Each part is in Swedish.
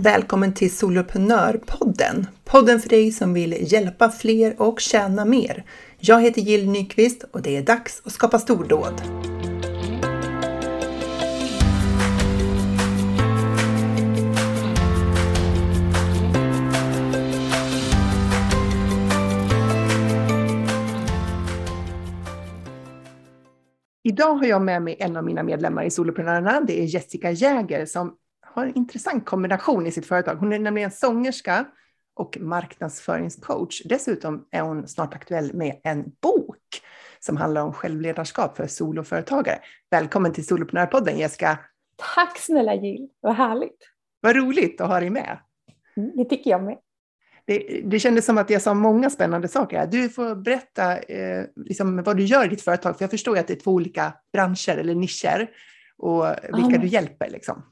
Välkommen till Soloprenörpodden! Podden för dig som vill hjälpa fler och tjäna mer. Jag heter Jill Nyqvist och det är dags att skapa stordåd. Idag har jag med mig en av mina medlemmar i Soloprenörerna. Det är Jessica Jäger som har en intressant kombination i sitt företag. Hon är nämligen sångerska och marknadsföringscoach. Dessutom är hon snart aktuell med en bok som handlar om självledarskap för soloföretagare. Välkommen till Soloprenörpodden Jessica! Tack snälla Jill, vad härligt! Vad roligt att ha dig med! Mm, det tycker jag med. Det, det kändes som att jag sa många spännande saker. Du får berätta eh, liksom vad du gör i ditt företag, för jag förstår ju att det är två olika branscher eller nischer och vilka ah. du hjälper. Liksom.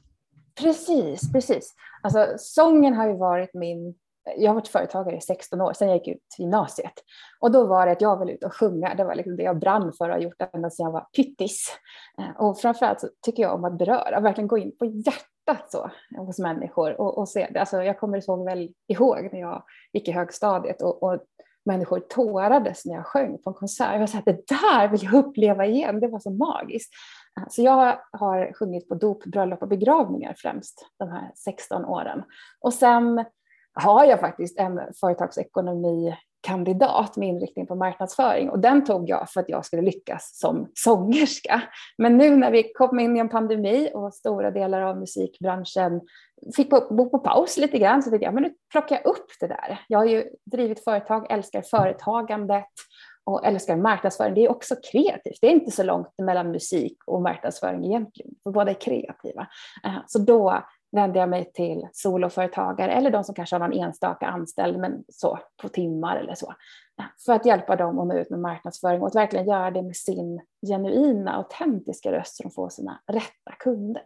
Precis, precis. Alltså, sången har ju varit min... Jag har varit företagare i 16 år, sen jag gick ut gymnasiet. Och då var det att jag ville ut och sjunga. Det var liksom det jag brann för och har gjort ända sedan jag var pyttis. Eh, och framförallt så tycker jag om att beröra, verkligen gå in på hjärtat så, hos människor och, och se det. Alltså, jag kommer ihåg väl ihåg när jag gick i högstadiet och, och människor tårades när jag sjöng på en konsert. Jag var så här, det där vill jag uppleva igen, det var så magiskt. Eh, så jag har sjungit på dop, bröllop och begravningar främst de här 16 åren. Och sen har jag faktiskt en företagsekonomi kandidat med inriktning på marknadsföring och den tog jag för att jag skulle lyckas som sångerska. Men nu när vi kom in i en pandemi och stora delar av musikbranschen fick bo på paus lite grann så tänkte jag men nu plockar jag upp det där. Jag har ju drivit företag, älskar företagandet och älskar marknadsföring. Det är också kreativt. Det är inte så långt mellan musik och marknadsföring egentligen, för båda är kreativa. Eh, så då vände jag mig till soloföretagare eller de som kanske har någon enstaka anställd, men så på timmar eller så, eh, för att hjälpa dem att nå ut med marknadsföring och att verkligen göra det med sin genuina, autentiska röst så de får sina rätta kunder.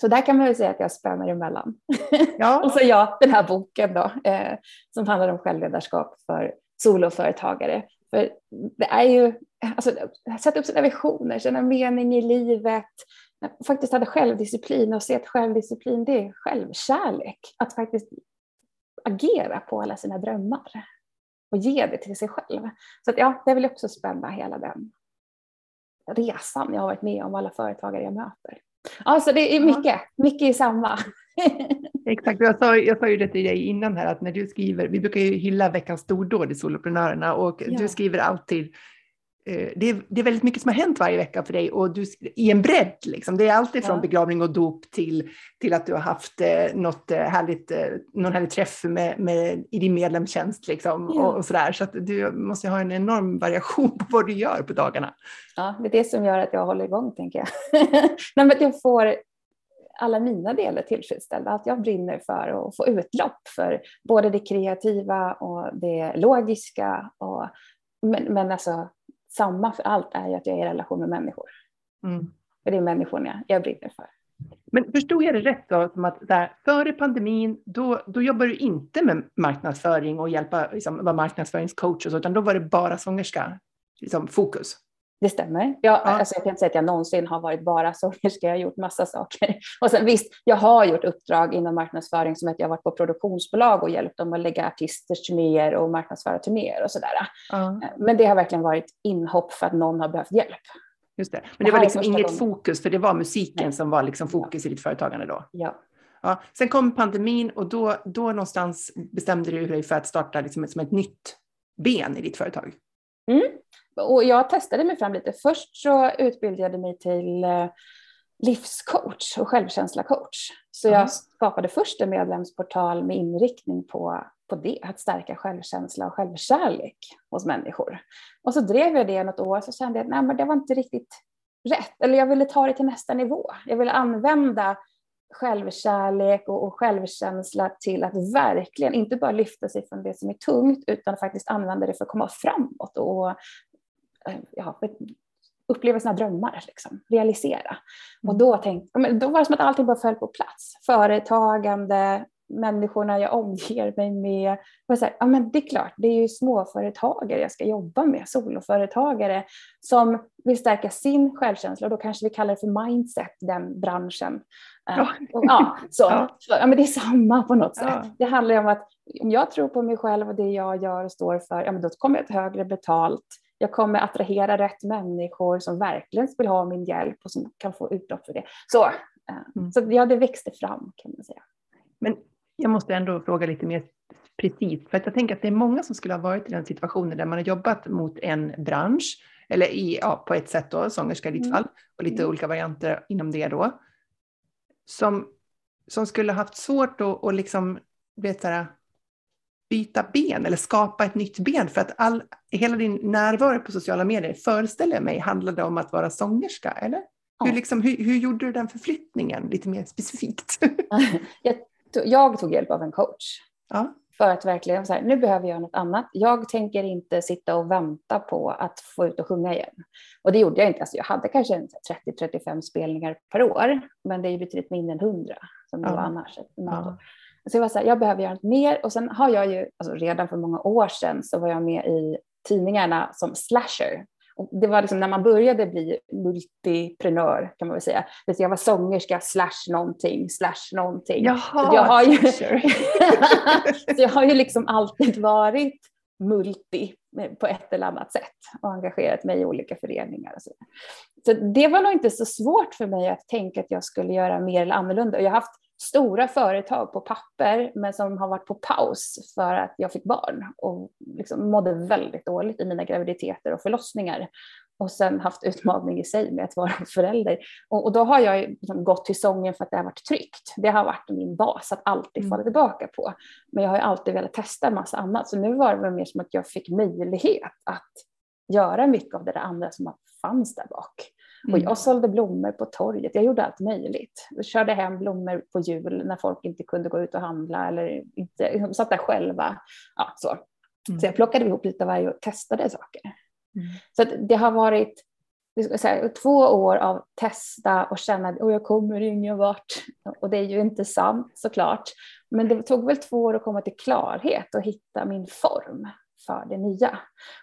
Så där kan man väl säga att jag spänner emellan. Ja. och så ja, den här boken då, eh, som handlar om självledarskap för soloföretagare. För det är ju, alltså, sätta upp sina visioner, känna mening i livet, faktiskt ha självdisciplin och se att självdisciplin det är självkärlek. Att faktiskt agera på alla sina drömmar och ge det till sig själv. Så att, ja, det vill också spänna hela den resan jag har varit med om, alla företagare jag möter. Alltså det är mycket, mycket i samma. Exakt, jag sa, jag sa ju det till dig innan här att när du skriver, vi brukar ju hylla veckans stordåd i Soloprenörerna och ja. du skriver alltid det är, det är, väldigt mycket som har hänt varje vecka för dig och du, i en bredd. Liksom. Det är alltid från ja. begravning och dop till, till att du har haft eh, något eh, härligt, eh, någon härlig träff med, med, i din medlemstjänst. Liksom, ja. och, och sådär. Så du måste ha en enorm variation på vad du gör på dagarna. Ja, det är det som gör att jag håller igång, tänker jag. Nej, men jag får alla mina delar tillfredsställda. Att jag brinner för att få utlopp för både det kreativa och det logiska. Och, men, men alltså, samma för allt är ju att jag är i relation med människor. Mm. För det är människorna jag brinner för. Men förstod jag det rätt då, som att där, före pandemin, då, då jobbar du inte med marknadsföring och hjälpa, liksom, vara marknadsföringscoach och så, utan då var det bara sångerska, liksom, fokus? Det stämmer. Jag, ja. alltså jag kan inte säga att jag någonsin har varit bara sångerska, jag har gjort massa saker. Och sen visst, jag har gjort uppdrag inom marknadsföring som att jag har varit på produktionsbolag och hjälpt dem att lägga artisters turnéer och marknadsföra turnéer och sådär. Ja. Men det har verkligen varit inhopp för att någon har behövt hjälp. Just det. Men det, var liksom inget gången. fokus, för det var musiken Nej. som var liksom fokus ja. i ditt företagande då? Ja. ja. Sen kom pandemin och då, då någonstans bestämde du dig för att starta liksom ett, som ett nytt ben i ditt företag? Mm och jag testade mig fram lite. Först så utbildade jag mig till eh, livscoach och självkänsla-coach. Så jag skapade först en medlemsportal med inriktning på, på det, att stärka självkänsla och självkärlek hos människor. Och så drev jag det något år så kände jag att nej, men det var inte riktigt rätt. Eller jag ville ta det till nästa nivå. Jag ville använda självkärlek och, och självkänsla till att verkligen inte bara lyfta sig från det som är tungt utan faktiskt använda det för att komma framåt och Eh, ja, uppleva sina drömmar, liksom, realisera. Mm. Och då, tänkte, då var det som att allting bara föll på plats. Företagande, människorna jag omger mig med. Och så här, ja, men det är klart, det är ju småföretagare jag ska jobba med, soloföretagare som vill stärka sin självkänsla och då kanske vi kallar det för mindset, den branschen. Ja. Och, ja, så, ja. ja. men det är samma på något sätt. Ja. Det handlar om att om jag tror på mig själv och det jag gör och står för, ja, men då kommer jag till högre betalt. Jag kommer attrahera rätt människor som verkligen vill ha min hjälp och som kan få utlopp för det. Så, uh, mm. så ja, det växte fram kan man säga. Men jag måste ändå fråga lite mer precis, för att jag tänker att det är många som skulle ha varit i den situationen där man har jobbat mot en bransch, eller i, ja, på ett sätt då, sångerska i ditt mm. fall, och lite mm. olika varianter inom det då, som, som skulle haft svårt att och liksom, vet här, byta ben eller skapa ett nytt ben för att all, hela din närvaro på sociala medier föreställer mig handlade om att vara sångerska, eller? Ja. Hur, liksom, hur, hur gjorde du den förflyttningen lite mer specifikt? jag jag tog hjälp av en coach. Ja. För att verkligen så här, nu behöver jag något annat. Jag tänker inte sitta och vänta på att få ut och sjunga igen. Och det gjorde jag inte. Alltså jag hade kanske 30-35 spelningar per år, men det är betydligt mindre än 100 som det ja. var annars. Ja. Så jag var så här, jag behöver göra något mer. Och sen har jag ju, alltså redan för många år sedan så var jag med i tidningarna som slasher. Och det var liksom när man började bli multiprenör kan man väl säga. Jag var sångerska slash någonting slash någonting. Jaha, så jag har ju, så jag har ju liksom alltid varit multi på ett eller annat sätt och engagerat mig i olika föreningar. Och så. så det var nog inte så svårt för mig att tänka att jag skulle göra mer eller annorlunda. Och jag har haft stora företag på papper men som har varit på paus för att jag fick barn och liksom mådde väldigt dåligt i mina graviditeter och förlossningar och sen haft utmaning i sig med att vara förälder. Och, och då har jag liksom gått till sången för att det har varit tryggt. Det har varit min bas att alltid mm. falla tillbaka på. Men jag har ju alltid velat testa en massa annat så nu var det mer som att jag fick möjlighet att göra mycket av det där andra som fanns där bak. Mm. Och jag sålde blommor på torget. Jag gjorde allt möjligt. Jag körde hem blommor på jul när folk inte kunde gå ut och handla eller inte satt där själva. Ja, så. Mm. så jag plockade ihop lite av varje och testade saker. Mm. Så det har varit säga, två år av testa och känna att jag kommer ingen vart. Och det är ju inte sant såklart. Men det tog väl två år att komma till klarhet och hitta min form för det nya.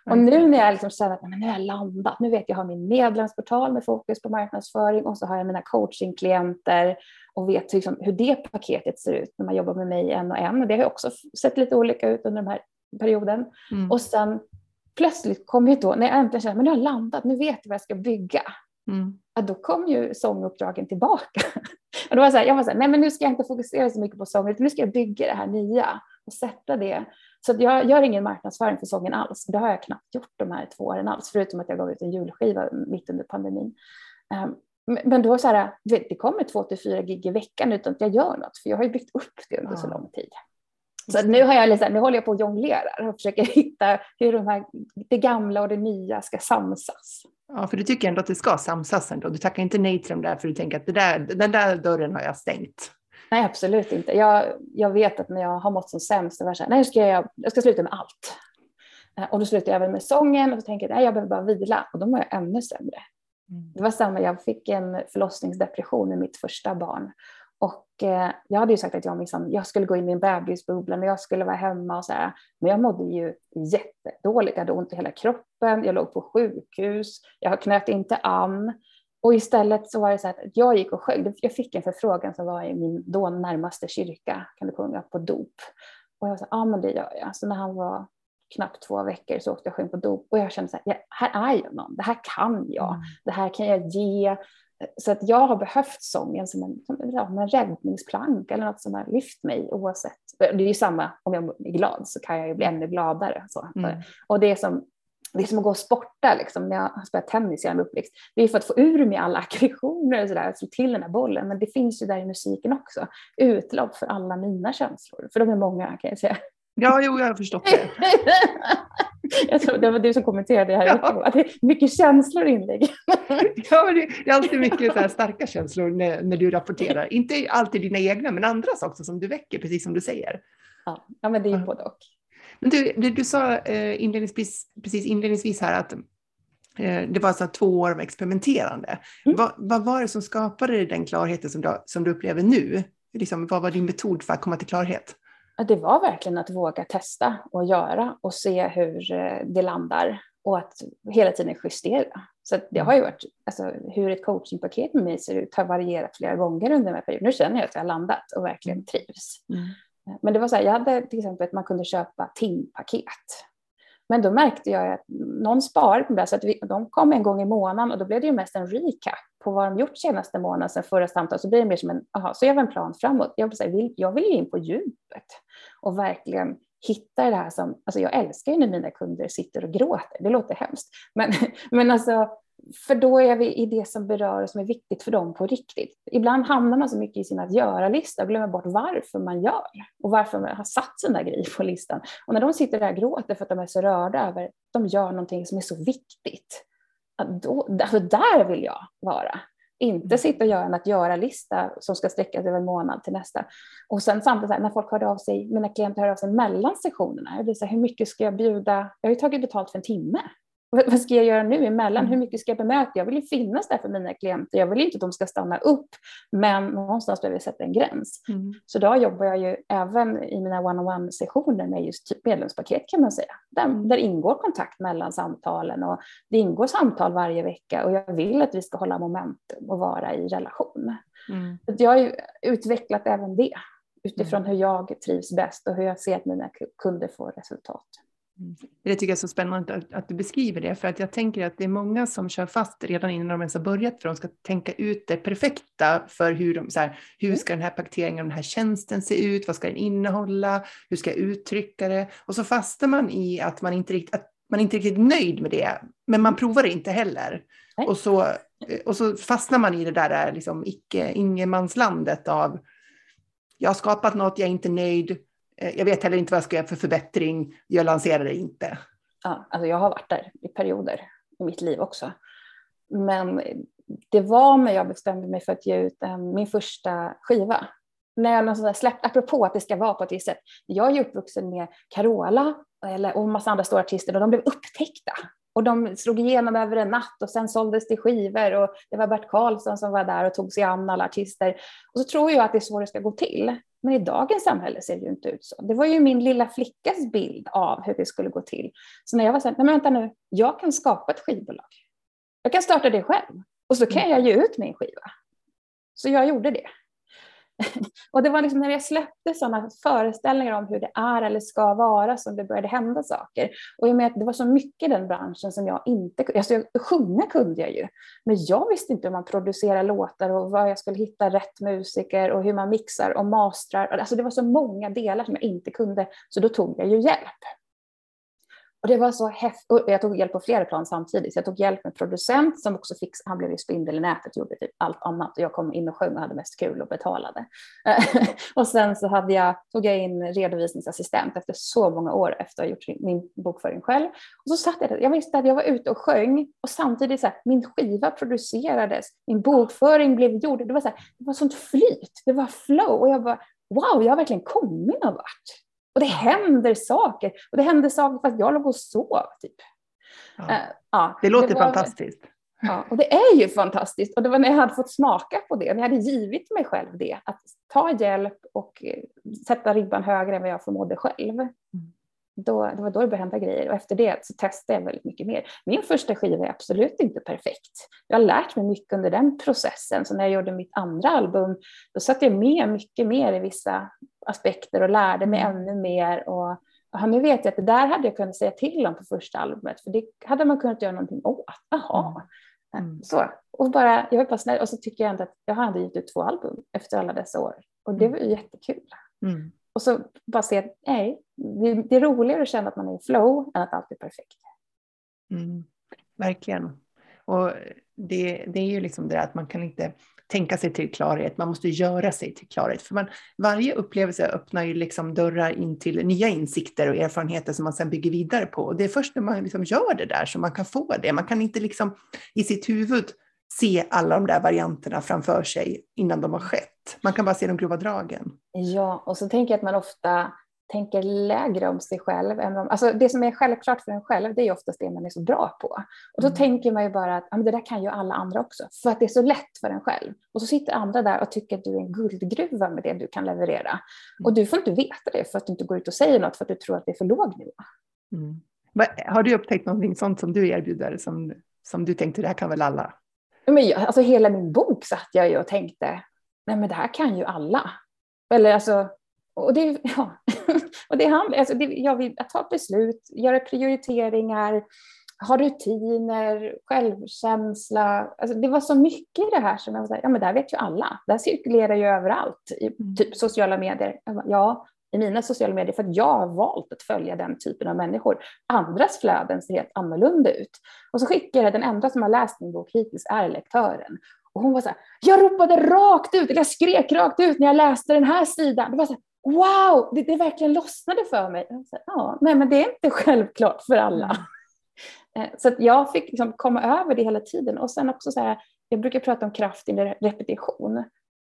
Och nu när jag liksom känner att men nu har jag landat, nu vet jag, jag har min medlemsportal med fokus på marknadsföring och så har jag mina coachingklienter och vet liksom hur det paketet ser ut när man jobbar med mig en och en. Och det har också sett lite olika ut under den här perioden. Mm. Och sen plötsligt kom ju då, när jag äntligen kände att nu har jag landat, nu vet jag vad jag ska bygga. Mm. Ja, då kom ju sånguppdragen tillbaka. och då var så här, jag var så här, nej men nu ska jag inte fokusera så mycket på sång, utan nu ska jag bygga det här nya och sätta det så jag gör ingen marknadsföring för sången alls. Det har jag knappt gjort de här två åren alls, förutom att jag gav ut en julskiva mitt under pandemin. Ehm, men då så här, det kommer två till fyra gig i veckan utan att jag gör något, för jag har ju byggt upp det under ja. så lång tid. Så nu, har jag liksom, nu håller jag på och jonglerar och försöker hitta hur de här, det gamla och det nya ska samsas. Ja, för du tycker ändå att det ska samsas ändå. Du tackar inte nej till dem där för du tänker att det där, den där dörren har jag stängt. Nej, absolut inte. Jag, jag vet att när jag har mått som sämst, så var jag så här, nej, ska jag, jag ska sluta med allt. Eh, och då slutar jag även med sången och så tänker jag att jag behöver bara vila och då mår jag ännu sämre. Mm. Det var samma, jag fick en förlossningsdepression med mitt första barn. Och eh, jag hade ju sagt att jag, liksom, jag skulle gå in i en bebisbubbla och jag skulle vara hemma och så här. Men jag mådde ju jättedåligt. Jag hade ont i hela kroppen. Jag låg på sjukhus. Jag knöt inte an. Och istället så var det så att jag gick och sjöng. Jag fick en förfrågan som var i min då närmaste kyrka. Kan du sjunga på dop? Och jag sa, ja men det gör jag. Så när han var knappt två veckor så åkte jag och sjöng på dop. Och jag kände så här, här är jag någon. Det här kan jag. Mm. Det här kan jag ge. Så att jag har behövt sången som en, som en räddningsplank eller något som har lyft mig oavsett. Det är ju samma om jag är glad så kan jag ju bli ännu gladare. Så. Mm. Och det som det är som att gå och sporta liksom, när jag har spelat tennis i min uppväxt. Det är för att få ur mig alla aggressioner och sådär, slå till den här bollen. Men det finns ju där i musiken också. Utlopp för alla mina känslor. För de är många kan jag säga. Ja, jo, jag har förstått det. jag tror det var du som kommenterade det här. Ja. Det är mycket känslor inlägg. ja, men det är alltid mycket så starka känslor när, när du rapporterar. Inte alltid dina egna, men andras också som du väcker, precis som du säger. Ja, ja men det är ju både och. Du, du, du sa eh, inledningsvis, precis inledningsvis här att eh, det var så två år av experimenterande. Mm. Vad, vad, var det som skapade den klarheten som du, som du upplever nu? liksom, vad var din metod för att komma till klarhet? Det var verkligen att våga testa och göra och se hur eh, det landar och att hela tiden justera. Så det har ju varit, alltså, hur ett coachingpaket med mig ser ut har varierat flera gånger under den här perioden. Nu känner jag att jag har landat och verkligen mm. trivs. Mm. Men det var så här, jag hade till exempel att man kunde köpa timpaket. Men då märkte jag att någon sparade på det, så att vi, de kom en gång i månaden och då blev det ju mest en recap på vad de gjort senaste månaden sedan förra samtalet. Så blir det mer som en, aha, så jag har en plan framåt. Jag vill, säga, jag vill in på djupet och verkligen hitta det här som, alltså jag älskar ju när mina kunder sitter och gråter, det låter hemskt, men, men alltså för då är vi i det som berör och som är viktigt för dem på riktigt. Ibland hamnar man så mycket i sin att göra-lista och glömmer bort varför man gör och varför man har satt sina grejer på listan. Och när de sitter där och gråter för att de är så rörda över att de gör någonting som är så viktigt, då, alltså där vill jag vara. Inte mm. sitta och göra en att göra-lista som ska sträcka sig över en månad till nästa. Och sen samtidigt när folk hör av sig, mina klienter hör av sig mellan sessionerna, jag blir så här, hur mycket ska jag bjuda? Jag har ju tagit betalt för en timme vad ska jag göra nu emellan? Hur mm. mycket ska jag bemöta? Jag vill ju finnas där för mina klienter. Jag vill inte att de ska stanna upp, men någonstans behöver jag sätta en gräns. Mm. Så då jobbar jag ju även i mina one-on-one sessioner med just typ medlemspaket kan man säga. Där, mm. där ingår kontakt mellan samtalen och det ingår samtal varje vecka och jag vill att vi ska hålla momentum och vara i relation. Mm. Jag har ju utvecklat även det utifrån mm. hur jag trivs bäst och hur jag ser att mina kunder får resultat. Mm. Det tycker jag är så spännande att, att, du beskriver det, för att jag tänker att det är många som kör fast redan innan de ens har börjat, för de ska tänka ut det perfekta för hur, de, så här, hur mm. ska den här paketeringen av den här tjänsten se ut, vad ska den innehålla, hur ska jag uttrycka det? Och så fastnar man i att man inte riktigt, att man inte är riktigt nöjd med det, men man provar det inte heller. Och så, och så fastnar man i det där liksom icke, ingenmanslandet av jag har skapat något, jag är inte nöjd, Eh, Eh, jag vet heller inte vad jag ska göra för förbättring. Jag lanserar det inte. Ja, alltså jag har varit där i perioder i mitt liv också. Men det var när jag bestämde mig för att ge ut eh, min första skiva. När jag släppte, apropå att det ska vara på ett visst sätt. Jag är ju uppvuxen med Carola eller, och en massa andra stora artister och de blev upptäckta. Och de slog igenom över en natt och sen såldes det skivor och det var Bert Karlsson som var där och tog sig an alla artister. Och så tror jag att det är så det ska gå till. Men i dagens samhälle ser det ju inte ut så. Det var ju min lilla flickas bild av hur det skulle gå till. Så när jag var så här, nej men vänta nu, jag kan skapa ett skivbolag. Jag kan starta det själv och så kan jag ge ut min skiva. Så jag gjorde det. och det var liksom när jag släppte sådana föreställningar om hur det är eller ska vara som det började hända saker. Och i och med att det var så mycket i den branschen som jag inte kunde, alltså sjunga kunde jag ju, men jag visste inte hur man producerar låtar och var jag skulle hitta rätt musiker och hur man mixar och mastrar. Alltså det var så många delar som jag inte kunde, så då tog jag ju hjälp. Och det var så häftigt. Jag tog hjälp på flera plan samtidigt. Så jag tog hjälp med producent som också fick, han blev ju spindel i nätet, och gjorde typ allt annat. Och jag kom in och sjöng och hade mest kul och betalade. och sen så hade jag, tog jag in redovisningsassistent efter så många år efter att ha gjort min bokföring själv. Och så satt jag där, jag visste att jag var ute och sjöng och samtidigt så här, min skiva producerades, min bokföring blev gjord. Det var så här, det var sånt flyt, det var flow och jag bara wow, jag har verkligen kommit någon vart. Och det händer saker. Och det hände saker fast jag låg och sov. Typ. Ja. Uh, ja, det låter det var, fantastiskt. Ja, och det är ju fantastiskt. Och det var när jag hade fått smaka på det, när jag hade givit mig själv det, att ta hjälp och eh, sätta ribban högre än vad jag förmådde själv. Mm. Då, det var då det började hända grejer och efter det så testade jag väldigt mycket mer. Min första skiva är absolut inte perfekt. Jag har lärt mig mycket under den processen, så när jag gjorde mitt andra album, då satte jag med mycket mer i vissa aspekter och lärde mig mm. ännu mer. Och, och nu vet jag att det där hade jag kunnat säga till om på första albumet, för det hade man kunnat göra någonting åt. Jaha. Mm. mm. Så. Och, bara, jag var bara snäll. och så tycker jag ändå att jag har ändå gett ut två album efter alla dessa år. Och det mm. var ju jättekul. Mm. Och så bara se att nej, det är roligare att känna att man är i flow än att allt är perfekt. Mm, verkligen. Och det, det är ju liksom det att man kan inte tänka sig till klarhet, man måste göra sig till klarhet. För man, varje upplevelse öppnar ju liksom dörrar in till nya insikter och erfarenheter som man sedan bygger vidare på. Och det är först när man liksom gör det där som man kan få det. Man kan inte liksom i sitt huvud se alla de där varianterna framför sig innan de har skett. Man kan bara se de grova dragen. Ja, och så tänker jag att man ofta tänker lägre om sig själv. Än om, alltså det som är självklart för en själv, det är oftast det man är så bra på. Och då mm. tänker man ju bara att ja, men det där kan ju alla andra också, för att det är så lätt för en själv. Och så sitter andra där och tycker att du är en guldgruva med det du kan leverera. Mm. Och du får inte veta det för att du inte går ut och säger något för att du tror att det är för låg nivå. Mm. Har du upptäckt någonting sånt som du erbjuder som, som du tänkte, det här kan väl alla? Men jag, alltså hela min bok satt jag ju och tänkte, nej men det här kan ju alla. Eller alltså, och det, ja, och det handlar, alltså det, jag vill ta beslut, göra prioriteringar, ha rutiner, självkänsla. Alltså det var så mycket i det här som jag var så här, ja men det här vet ju alla. Det här cirkulerar ju överallt i mm. typ sociala medier. Ja, i mina sociala medier för att jag har valt att följa den typen av människor. Andras flöden ser helt annorlunda ut. Och så skickar jag, den enda som har läst min bok hittills är lektören. Och hon var så här, jag ropade rakt ut, eller jag skrek rakt ut när jag läste den här sidan. Det var så här, wow, det, det verkligen lossnade för mig. Så här, ja, nej, men det är inte självklart för alla. Mm. Eh, så att jag fick liksom komma över det hela tiden. Och sen också så här, jag brukar prata om kraft i repetition.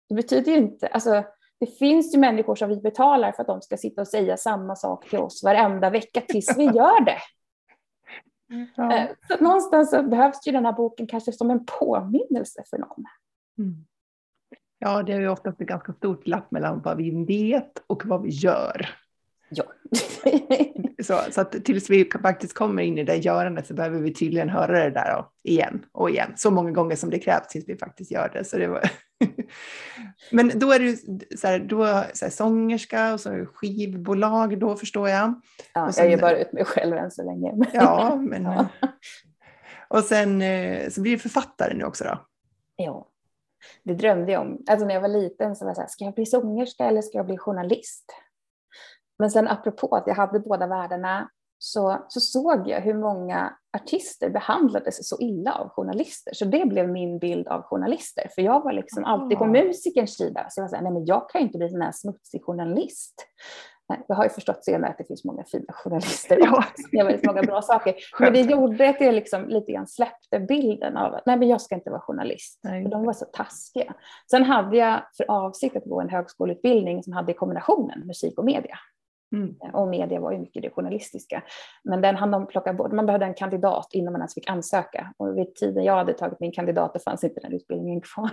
Det betyder ju inte, alltså det finns ju människor som vi betalar för att de ska sitta och säga samma sak till oss varenda vecka tills vi gör det. Ja. Eh, så någonstans så behövs ju den här boken kanske som en påminnelse för någon. Mm. Ja, det är ju ofta ett ganska stort glapp mellan vad vi vet och vad vi gör. Ja. så, så att tills vi faktiskt kommer in i det görandet så behöver vi tydligen höra det där igen och igen, så många gånger som det krävs tills vi faktiskt gör det. Så det var Men då är du så här, då, så här, sångerska och så skivbolag, då förstår jag. Ja, sen, jag ger bara ut mig själv än så länge. Ja, men... ja. Och sen eh, så blir du författare nu också då? Ja, det drömde jag om. Alltså när jag var liten så var jag så här, ska jag bli sångerska eller ska jag bli journalist? Men sen apropå att jag hade båda världarna så, så såg jag hur många artister behandlades så illa av journalister. Så det blev min bild av journalister. För jag var liksom alltid på musikerns sida. Så jag var så här, nej men jag kan ju inte bli en här smutsig journalist. Jag har ju förstått senare att det finns många fina journalister ja. gör väldigt många bra saker. Men det gjorde att jag liksom lite grann släppte bilden av att nej, men jag ska inte vara journalist. Nej. För de var så taskiga. Sen hade jag för avsikt att gå en högskoleutbildning som hade kombinationen musik och media. Mm. Och media var ju mycket det journalistiska. Men den hann de plocka bort. Man behövde en kandidat innan man ens fick ansöka. Och vid tiden jag hade tagit min kandidat då fanns inte den utbildningen kvar.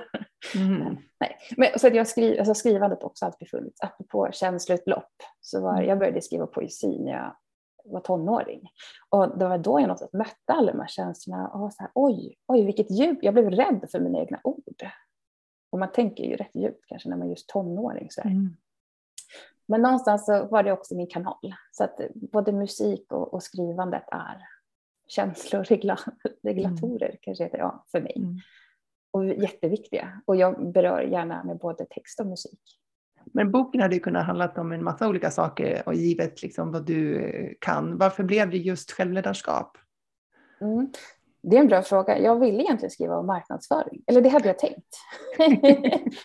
Mm. Nej. Men, så att jag skriv, alltså skrivandet också alltid funnits. Apropå känsloutlopp så var mm. jag började skriva poesi när jag var tonåring. Och det var då jag något mötte alla de här känslorna och var så här, oj, oj vilket djup. Jag blev rädd för mina egna ord. Och man tänker ju rätt djupt kanske när man är just tonåring. Så mm. Men någonstans så var det också min kanal. Så att både musik och, och skrivandet är känsloregulatorer mm. kanske heter ja, för mig. Mm. Och jätteviktiga. Och jag berör gärna med både text och musik. Men boken hade ju kunnat handla om en massa olika saker och givet liksom vad du kan. Varför blev det just självledarskap? Mm. Det är en bra fråga. Jag ville egentligen skriva om marknadsföring, eller det hade jag tänkt.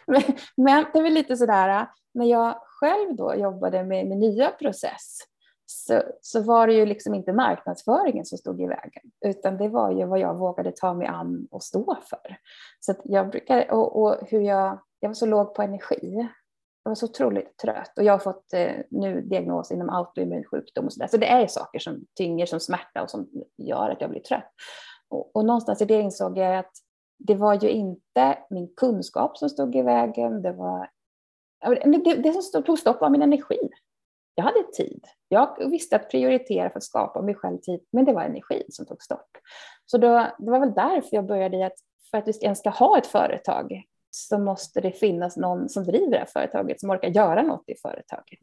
men, men, det är väl lite sådär, när jag själv då jobbade med min nya process så, så var det ju liksom inte marknadsföringen som stod i vägen, utan det var ju vad jag vågade ta mig an och stå för. Så jag brukar, och, och, hur jag, jag var så låg på energi. Jag var så otroligt trött och jag har fått eh, nu diagnos inom autoimmun sjukdom och så där. Så det är saker som tynger som smärta och som gör att jag blir trött. Och, och någonstans i det insåg jag att det var ju inte min kunskap som stod i vägen, det var det, det som tog stopp var min energi. Jag hade tid. Jag visste att prioritera för att skapa mig själv tid, men det var energin som tog stopp. Så då, det var väl därför jag började i att för att vi ens ska ha ett företag så måste det finnas någon som driver det här företaget som orkar göra något i företaget.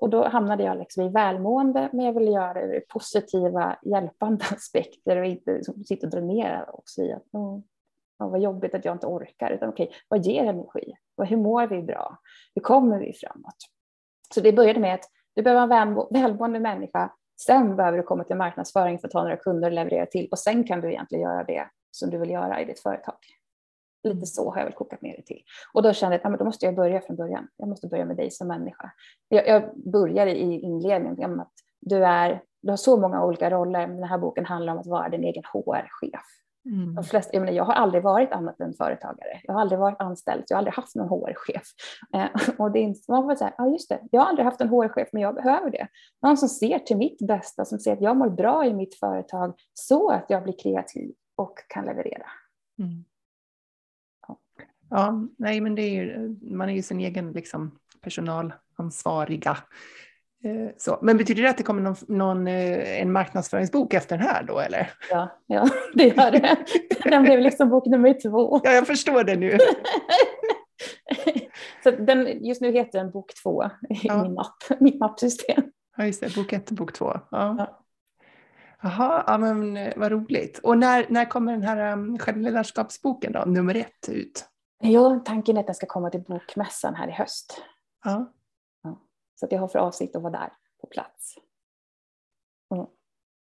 Och då hamnade jag liksom i välmående, men jag ville göra det ur positiva, hjälpande aspekter och inte liksom sitta och dränera också säga att oh, oh, vad jobbigt att jag inte orkar, utan okej, okay, vad ger energi? Hur mår vi bra? Hur kommer vi framåt? Så det började med att du behöver vara en välmående människa. Sen behöver du komma till marknadsföring för att ta några kunder och leverera till och sen kan du egentligen göra det som du vill göra i ditt företag. Lite så har jag väl kokat ner det till. Och då kände jag att då måste jag börja från början. Jag måste börja med dig som människa. Jag, jag började i inledningen med att du, är, du har så många olika roller, men den här boken handlar om att vara din egen HR-chef. Mm. De flesta, jag, menar, jag har aldrig varit annat än företagare. Jag har aldrig varit anställd, jag har aldrig haft någon HR-chef. Eh, och det är inte, man får säga, ja just det, jag har aldrig haft en HR-chef, men jag behöver det. Någon som ser till mitt bästa, som ser att jag mår bra i mitt företag så att jag blir kreativ och kan leverera. Mm. Ja. ja, nej men det är ju, man är ju sin egen liksom, personalansvariga. Eh, så. Men betyder det att det kommer någon, någon, eh, en marknadsföringsbok efter den här då eller? Ja, ja det gör det. Den blev liksom bok nummer två. Ja, jag förstår det nu. Så den, just nu heter den bok två i ja. min mapp, mitt mappsystem. Ja, just det, bok ett och bok två. Ja. ja. Jaha, ja, men eh, vad roligt. Och när, när kommer den här um, självledarskapsboken då, nummer ett ut? Ja, tanken är att den ska komma till bokmässan här i höst. Ja. Så att jag har för avsikt att vara där på plats. Mm.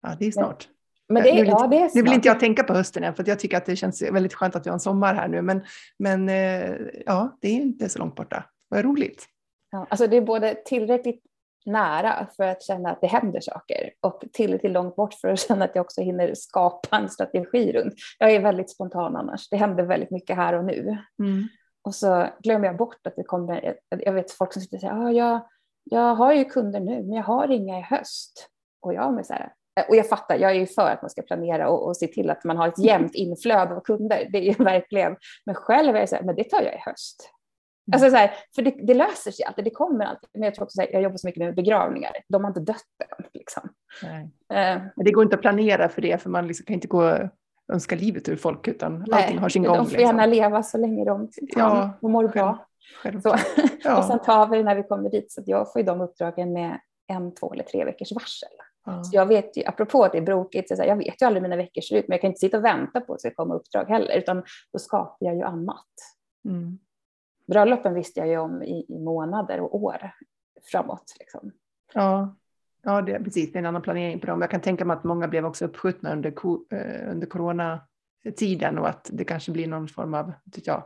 Ja, det är snart. Men, det, nu, ja, det är snart. nu vill inte jag tänka på hösten än, för jag tycker att det känns väldigt skönt att vi har en sommar här nu. Men, men eh, ja, det är inte så långt borta. Vad roligt. Ja, alltså det är både tillräckligt nära för att känna att det händer saker och tillräckligt långt bort för att känna att jag också hinner skapa en strategi runt. Jag är väldigt spontan annars. Det händer väldigt mycket här och nu. Mm. Och så glömmer jag bort att det kommer, jag vet folk som sitter och säger, ah, jag, jag har ju kunder nu, men jag har inga i höst. Och jag, med så här, och jag fattar, jag är ju för att man ska planera och, och se till att man har ett jämnt inflöde av kunder. Det är ju verkligen, men själv är jag så här, men det tar jag i höst. Mm. Alltså så här, för det, det, löser sig alltid, det kommer alltid. Men jag tror också att jag jobbar så mycket med begravningar, de har inte dött än. Liksom. Uh, det går inte att planera för det, för man liksom kan inte gå och önska livet ur folk, utan nej, allting har sin gång. De får gärna liksom. leva så länge de kan ja, och mår bra. Så, ja. och sen tar vi när vi kommer dit, så jag får ju de uppdragen med en, två eller tre veckors varsel. Ja. Så jag vet ju, apropå att det är brokigt, så jag vet ju aldrig hur mina veckor ser ut, men jag kan inte sitta och vänta på att det ska komma uppdrag heller, utan då skapar jag ju annat. Mm. Bröllopen visste jag ju om i, i månader och år framåt. Liksom. Ja, ja det, precis, det är en annan planering på dem. Jag kan tänka mig att många blev också uppskjutna under, eh, under coronatiden och att det kanske blir någon form av, jag,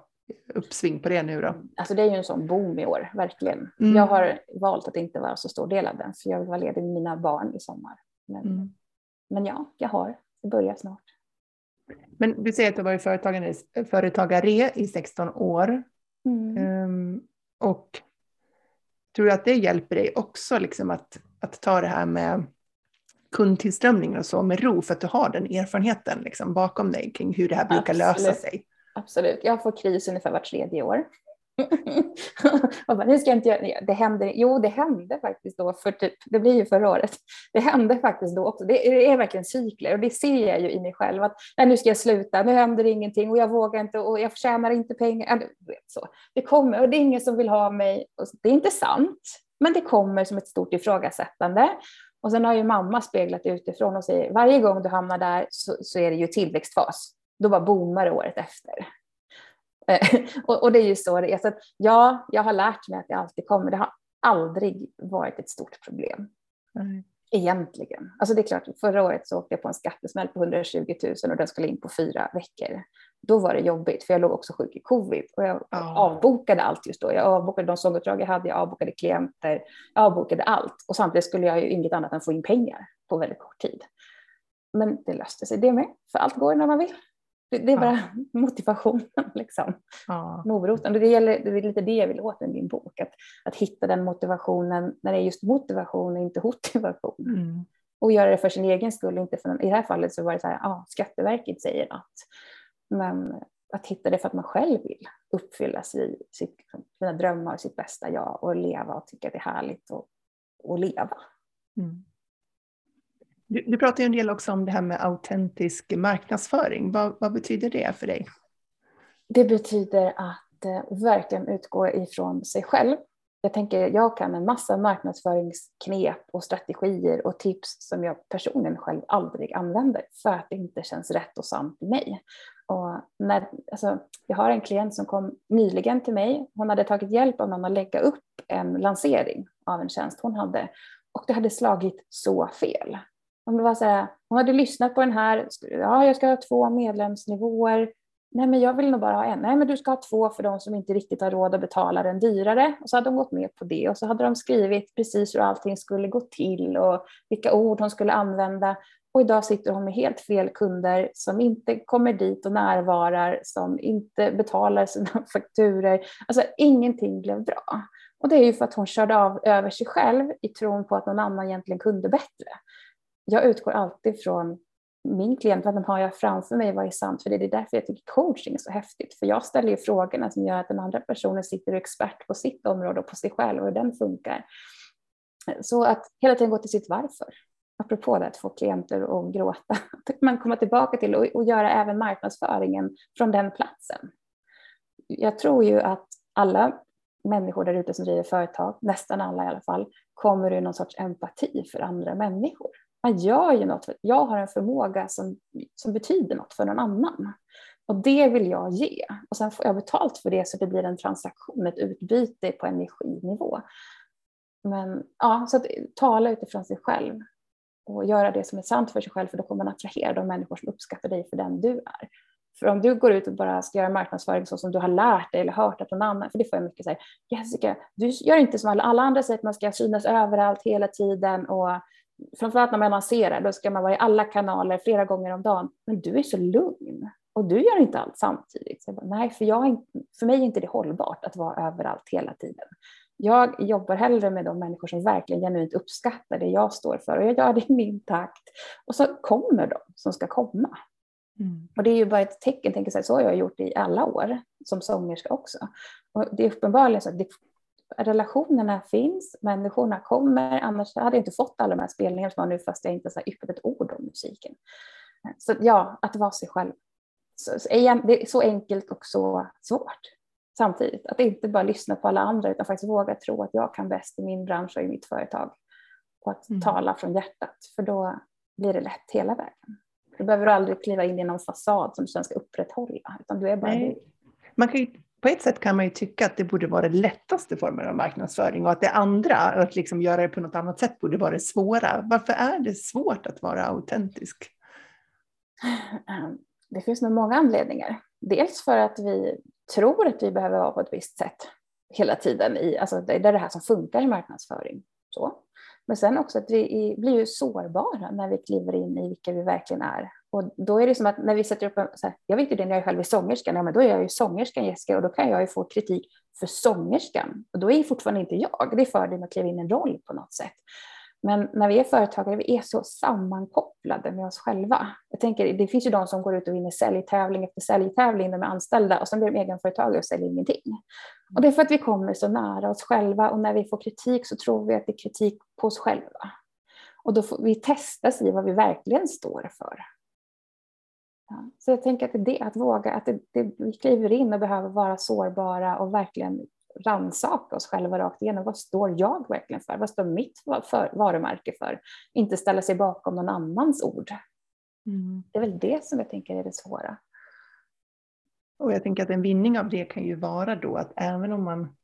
uppsving på det nu då? Alltså det är ju en sån boom i år, verkligen. Mm. Jag har valt att inte vara så stor del av den, för jag vill vara ledig med mina barn i sommar. Men, mm. men ja, jag har. Det börjar snart. Men du säger att du har varit företagare, företagare i 16 år. Mm. Um, och tror du att det hjälper dig också liksom att, att ta det här med kundtillströmning och så med ro, för att du har den erfarenheten liksom bakom dig kring hur det här brukar Absolut. lösa sig? Absolut. Jag får kris ungefär vart tredje år. och bara, nu ska jag inte göra det. Händer, jo, det hände faktiskt då, för typ, det blir ju förra året. Det hände faktiskt då också. Det, det är verkligen cykler och det ser jag ju i mig själv att nej, nu ska jag sluta, nu händer det ingenting och jag vågar inte och jag tjänar inte pengar. Så. Det kommer och det är ingen som vill ha mig. det är inte sant, men det kommer som ett stort ifrågasättande. Och sen har ju mamma speglat utifrån och säger varje gång du hamnar där så, så är det ju tillväxtfas då bara boomar det året efter. Eh, och, och, det är ju så det är. Så att, ja, jag har lärt mig att det alltid kommer. Det har aldrig varit ett stort problem. Mm. Egentligen. Alltså det är klart, förra året så åkte jag på en skattesmäll på 120 000 och den skulle in på fyra veckor. Då var det jobbigt, för jag låg också sjuk i covid och jag oh. avbokade allt just då. Jag avbokade de sånguppdrag jag hade, jag avbokade klienter, jag avbokade allt. Och samtidigt skulle jag ju inget annat än få in pengar på väldigt kort tid. Men det löste sig det med, för allt går när man vill. Det, är bara ja. motivationen, liksom. Ja. moroten. Det, gäller, det är lite det jag vill åt med min bok, att, att hitta den motivationen när det är just motivation och inte motivation. Mm. Och göra det för sin egen skull, inte för, i det här fallet så var det så här, ja, Skatteverket säger att. Men att hitta det för att man själv vill uppfylla sig, sitt, sina drömmar, sitt bästa jag och leva och tycka att det är härligt att leva. Mm. Du, du pratar ju en del också om det här med autentisk marknadsföring. Vad, vad betyder det för dig? Det betyder att eh, verkligen utgå ifrån sig själv. Jag tänker, jag kan en massa marknadsföringsknep och strategier och tips som jag personligen själv aldrig använder för att det inte känns rätt och sant i mig. Och när, alltså, jag har en klient som kom nyligen till mig. Hon hade tagit hjälp av någon att lägga upp en lansering av en tjänst hon hade och det hade slagit så fel. Om det var så här, hon hade lyssnat på den här, ja jag ska ha två medlemsnivåer, nej men jag vill nog bara ha en, nej men du ska ha två för de som inte riktigt har råd att betala den dyrare. Och så hade hon gått med på det och så hade de skrivit precis hur allting skulle gå till och vilka ord hon skulle använda. Och idag sitter hon med helt fel kunder som inte kommer dit och närvarar, som inte betalar sina fakturer. Alltså ingenting blev bra. Och det är ju för att hon körde av över sig själv i tron på att någon annan egentligen kunde bättre. Jag utgår alltid från min klient, vad har jag framför mig, vad är sant? För det är därför jag tycker coaching är så häftigt. För jag ställer ju frågorna som gör att den andra personen sitter och är expert på sitt område och på sig själv och hur den funkar. Så att hela tiden gå till sitt varför. Apropå det att få klienter att gråta. Att man kommer tillbaka till och, och göra även marknadsföringen från den platsen. Jag tror ju att alla människor där ute som driver företag, nästan alla i alla fall, kommer ur någon sorts empati för andra människor. Man gör ju något, för jag har en förmåga som, som betyder något för någon annan. Och det vill jag ge. Och sen får jag betalt för det så det blir en transaktion, ett utbyte på energinivå. Men ja, så att tala utifrån sig själv och göra det som är sant för sig själv, för då kommer man attrahera de människor som uppskattar dig för den du är. För om du går ut och bara ska göra marknadsföring så som du har lärt dig eller hört att någon annan, för det får jag mycket säga, Jessica, du gör inte som alla, alla andra säger att man ska synas överallt hela tiden och framförallt när man lanserar, då ska man vara i alla kanaler flera gånger om dagen, men du är så lugn och du gör inte allt samtidigt. Bara, Nej, för, jag, för mig är inte det hållbart att vara överallt hela tiden. Jag jobbar hellre med de människor som verkligen genuint uppskattar det jag står för och jag gör det i min takt. Och så kommer de som ska komma. Mm. Och det är ju bara ett tecken, tänker så, här, så har jag gjort i alla år som sångerska också. Och det är uppenbarligen så att det, relationerna finns, människorna kommer, annars hade jag inte fått alla de här spelningarna som jag nu fast jag inte yppat ett ord om musiken. Så ja, att vara sig själv. Så, så, det är så enkelt och så svårt samtidigt. Att inte bara lyssna på alla andra utan faktiskt våga tro att jag kan bäst i min bransch och i mitt företag. Och att mm. tala från hjärtat, för då blir det lätt hela vägen. Du behöver aldrig kliva in i någon fasad som du sen ska upprätthålla, utan du är bara Nej. du. Man kan ju, på ett sätt kan man ju tycka att det borde vara den lättaste formen av marknadsföring och att det andra, att liksom göra det på något annat sätt, borde vara det svåra. Varför är det svårt att vara autentisk? Ehm, det finns nog många anledningar. Dels för att vi tror att vi behöver vara på ett visst sätt hela tiden. I, alltså det är det här som funkar i marknadsföring. Så. Men sen också att vi blir ju sårbara när vi kliver in i vilka vi verkligen är. Och då är det som att när vi sätter upp en, så här, jag vet ju det när jag själv är sångerskan, ja, men då är jag ju sångerskan Jessica och då kan jag ju få kritik för sångerskan. Och då är fortfarande inte jag, det är fördelen att kliva in i en roll på något sätt. Men när vi är företagare, vi är så sammankopplade med oss själva. Jag tänker, det finns ju de som går ut och vinner säljtävling efter säljtävling, de är anställda och sen blir de egenföretagare och säljer ingenting. Och det är för att vi kommer så nära oss själva och när vi får kritik så tror vi att det är kritik på oss själva. Och då får vi testas i vad vi verkligen står för. Ja, så jag tänker att det är det, att våga, att det, det, vi kliver in och behöver vara sårbara och verkligen rannsaka oss själva rakt igenom. Vad står jag verkligen för? Vad står mitt för, varumärke för? Inte ställa sig bakom någon annans ord. Mm. Det är väl det som jag tänker är det svåra. Och jag tänker att en vinning av det kan ju vara då att även om man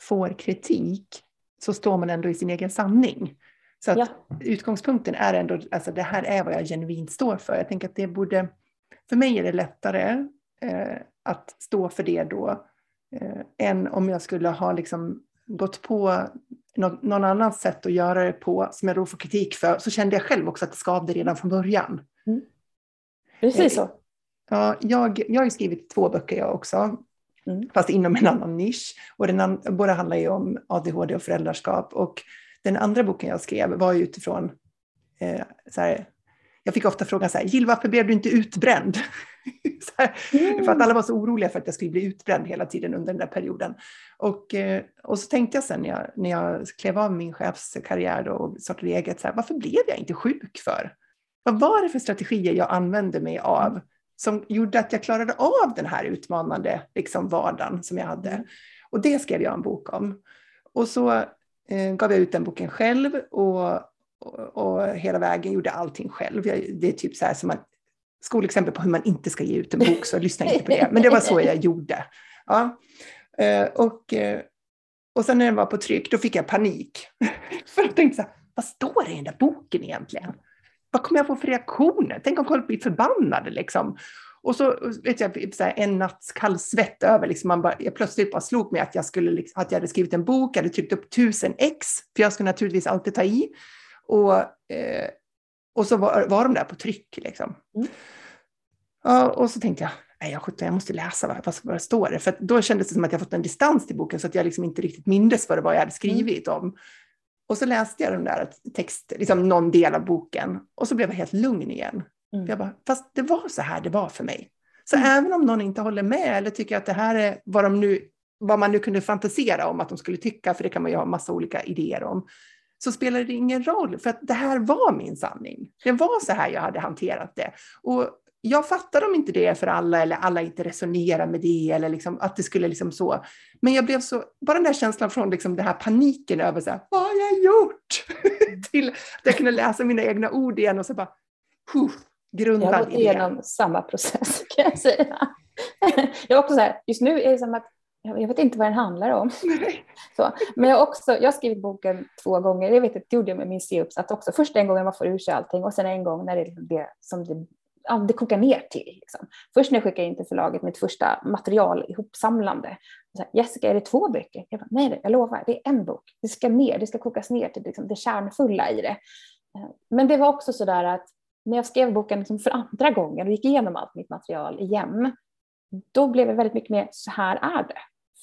får kritik så står man ändå i sin egen sanning. Så att ja. utgångspunkten är ändå, alltså det här är vad jag genuint står för. Jag tänker att det borde, för mig är det lättare eh, att stå för det då eh, än om jag skulle ha liksom gått på något, någon annans sätt att göra det på som jag då får kritik för, så kände jag själv också att det skavde redan från början. Mm. Precis eh, så. Ja, jag, jag har skrivit två böcker jag också, mm. fast inom en annan nisch. Och den, båda handlar ju om ADHD och föräldraskap. Och den andra boken jag skrev var utifrån eh, så här, jag fick ofta frågan så här, Jill varför blev du inte utbränd? här, mm. För att alla var så oroliga för att jag skulle bli utbränd hela tiden under den där perioden. Och, eh, och så tänkte jag sen när jag, när jag klev av min chefskarriär och startade eget, så här, varför blev jag inte sjuk för? Vad var det för strategier jag använde mig av som gjorde att jag klarade av den här utmanande liksom, vardagen som jag hade? Mm. Och det skrev jag en bok om. Och så Eh, gav jag ut den boken själv och och, och hela vägen gjorde allting själv. Jag, det är typ så här som man, skolexempel på hur man inte ska ge ut en bok, så lyssna inte på det. Men det var så jag gjorde. Ja. Eh, och, eh, och sen när den var på tryck, då fick jag panik. För jag tänkte så här, vad står det i den där boken egentligen? Vad kommer jag få för reaktioner? Tänk om folk blir förbannade liksom. Och så vet jag, så här, en natts kall svett över, liksom man bara, jag plötsligt bara slog mig att jag, skulle, liksom, att jag hade skrivit en bok, jag hade tryckt upp tusen ex, för jag skulle naturligtvis alltid ta i. Och, eh, Och så var, var de där på tryck liksom. Mm. Ja, och så tänkte jag, nej jag, jag måste läsa vad, vad, vad står det? För då kändes det som att jag fått en distans till boken så att jag liksom inte riktigt mindes vad det var jag hade skrivit mm. om. Och så läste jag den där text, liksom någon del av boken och så blev jag helt lugn igen. Mm. Jag bara, fast det var så här det var för mig. Så mm. även om någon inte håller med eller tycker att det här är vad, de nu, vad man nu kunde fantisera om att de skulle tycka, för det kan man ju ha massa olika idéer om, så spelar det ingen roll, för att det här var min sanning. Det var så här jag hade hanterat det. Och jag fattar om inte det för alla eller alla inte resonerar med det eller liksom, att det skulle liksom så. Men jag blev så, bara den där känslan från liksom den här paniken över så här, vad har jag gjort? Till att jag kunde läsa mina egna ord igen och så bara, grundad Jag har gått igenom samma process kan jag säga. Jag också så här, just nu är det som att jag vet inte vad den handlar om. Så, men jag också, jag har skrivit boken två gånger, jag vet att det gjorde jag med min C-uppsats också. Först en gång när man får ur sig allting och sen en gång när det är det som det ja, det kokar ner till. Liksom. Först när jag skickade in till förlaget mitt första material ihopsamlande. Så här, Jessica, är det två böcker? Jag bara, nej, jag lovar, det är en bok. Det ska ner, det ska kokas ner till liksom, det kärnfulla i det. Eh, men det var också så där att när jag skrev boken liksom för andra gången och gick igenom allt mitt material igen, då blev det väldigt mycket mer, så här är det.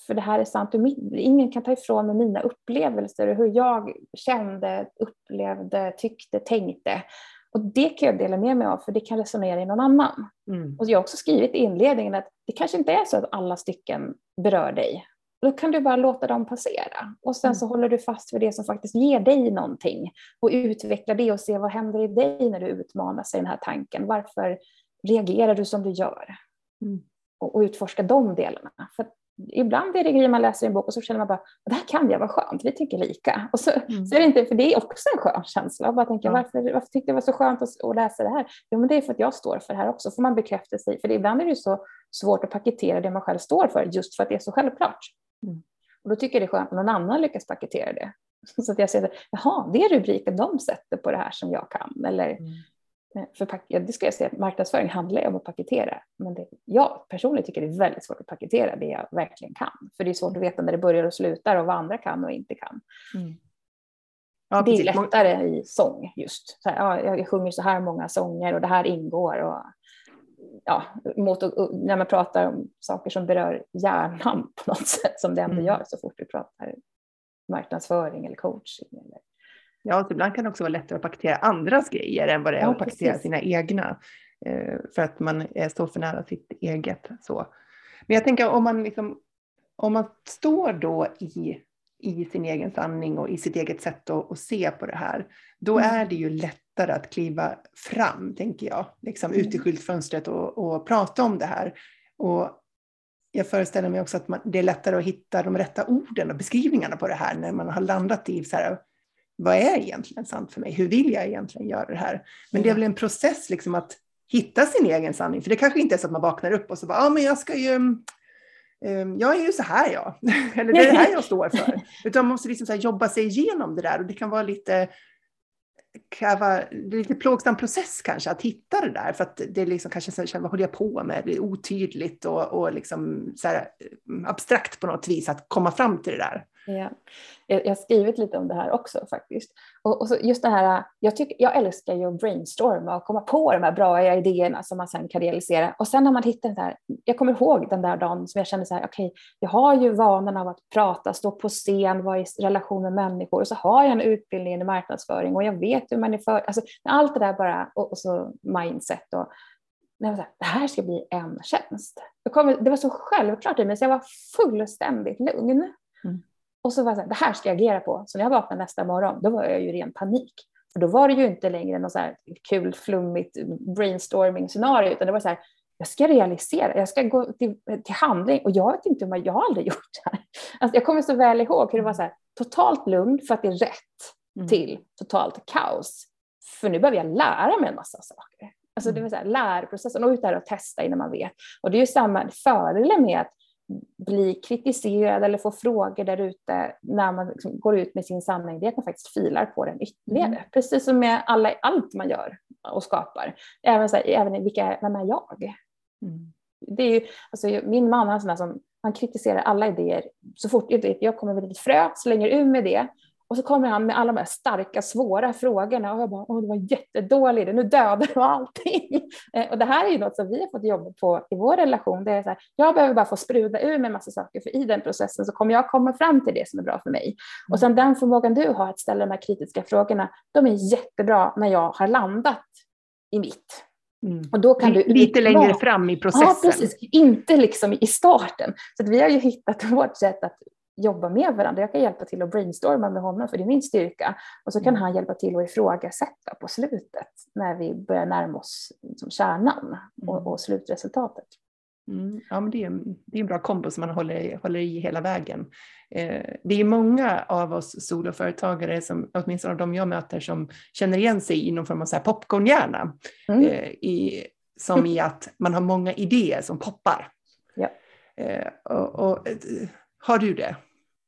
För det här är sant, ingen kan ta ifrån mig mina upplevelser och hur jag kände, upplevde, tyckte, tänkte. Och det kan jag dela med mig av för det kan resonera i någon annan. Mm. Och jag har också skrivit i inledningen att det kanske inte är så att alla stycken berör dig. Då kan du bara låta dem passera. Och sen mm. så håller du fast vid det som faktiskt ger dig någonting. Och utvecklar det och ser vad händer i dig när du utmanas i den här tanken. Varför reagerar du som du gör? Mm. Och, och utforska de delarna. För ibland är det grejer man läser i en bok och så känner man bara, det här kan jag, vad skönt, vi tycker lika. Och så, mm. så är det inte, för det är också en skön känsla. Och bara tänka, ja. varför, varför tyckte jag det var så skönt att, att, läsa det här? Jo, men det är för att jag står för det här också, får man bekräftelse i. För det, ibland är det så svårt att paketera det man själv står för, just för att det är så självklart. Mm. Och då tycker jag det är skönt om någon annan lyckas paketera det. Så att jag ser, jaha, det är rubriken de sätter på det här som jag kan. Eller, mm. Eh, för det ska jag säga, marknadsföring handlar ju om att paketera. Men det, jag personligen tycker det är väldigt svårt att paketera det jag verkligen kan. För det är svårt att veta när det börjar och slutar och vad andra kan och inte kan. Mm. Ja, det är lättare i sång just. Så här, ja, jag sjunger så här många sånger och det här ingår. Och, ja, mot, och, när man pratar om saker som berör hjärnan på något sätt som det ändå mm. gör så fort vi pratar marknadsföring eller coaching. Eller Ja, ibland kan det också vara lättare att paketera andras grejer än vad det är ja, att paketera precis. sina egna. Eh, för att man står för nära sitt eget. Så. Men jag tänker om man, liksom, om man står då i, i sin egen sanning och i sitt eget sätt att, att se på det här, då mm. är det ju lättare att kliva fram, tänker jag, liksom mm. ut i skyltfönstret och, och prata om det här. Och jag föreställer mig också att man, det är lättare att hitta de rätta orden och beskrivningarna på det här när man har landat i så här, vad är egentligen sant för mig? Hur vill jag egentligen göra det här? Men det är väl en process liksom att hitta sin egen sanning. För det kanske inte är så att man vaknar upp och så bara, ja ah, men jag ska ju, um, jag är ju så här jag, eller det är det här jag står för. Utan man måste liksom så jobba sig igenom det där och det kan vara lite, kan vara lite plågsam process kanske att hitta det där. För att det är liksom kanske så vad håller jag på med? Det är otydligt och, och liksom så här, eh, abstrakt på något vis att komma fram till det där. Ja. Jag, har skrivit lite om det här också faktiskt. Och, och just det här, jag, tycker, jag älskar ju att brainstorma och komma på de här bra idéerna som man sen kan realisera. Och sen har man hittat det här, jag kommer ihåg den där dagen som jag kände så här, okej, okay, jag har ju vanan av att prata, stå på scen, vara i relation med människor och så har jag en utbildning i marknadsföring och jag vet hur man är för, alltså allt det där bara, och, och så mindset och nej, så här, det här ska bli en tjänst. Kom, det var så självklart i mig så jag var fullständigt lugn. Mm. Och så var jag så här, det här ska jag agera på. Så när jag vaknade nästa morgon, då var jag ju i ren panik. För då var det ju inte längre något så här kul, flummigt brainstorming-scenario, utan det var så här, jag ska realisera, jag ska gå till, till handling och jag vet inte jag har aldrig gjort det här. Alltså jag kommer så väl ihåg hur det var så här, totalt lugn för att det är rätt mm. till totalt kaos. För nu behöver jag lära mig en massa saker. Alltså det mm. var så här, lärprocessen och ut där och testa innan man vet. Och det är ju samma fördel med att bli kritiserad eller få frågor där ute när man liksom går ut med sin sanning, det är att man faktiskt filar på den ytterligare. Mm. Precis som med alla, allt man gör och skapar. Även, så här, även vilka, vem är jag? Mm. Det är ju, alltså, min man är sån som han kritiserar alla idéer. Så fort jag, jag kommer med ett frö, slänger ur med det Och så kommer han med alla de här starka, svåra frågorna och jag bara, åh det var jättedåligt, nu dödar du allting. Eh, och det här är ju något som vi har fått jobba på i vår relation. Det är så här, jag behöver bara få sprudla ur med massa saker, för i den processen så kommer jag komma fram till det som är bra för mig. Och sen den förmågan du har att ställa de här kritiska frågorna, de är jättebra när jag har landat i mitt. Mm. Och då kan du Lite längre fram i processen. Ja, precis. Inte liksom i starten. Så vi har ju hittat vårt sätt att jobba med varandra. Jag kan hjälpa till att brainstorma med honom, för det är min styrka. Och så kan mm. han hjälpa till att ifrågasätta på slutet, när vi börjar närma oss liksom kärnan och, mm. och slutresultatet. Mm. Ja, men det, är, det är en bra kombo som man håller, håller i hela vägen. Eh, det är många av oss soloföretagare, som, åtminstone av de jag möter, som känner igen sig i någon form av så här popcornhjärna. Mm. Eh, i, som i att man har många idéer som poppar. Ja. Eh, och, och, eh, har du det?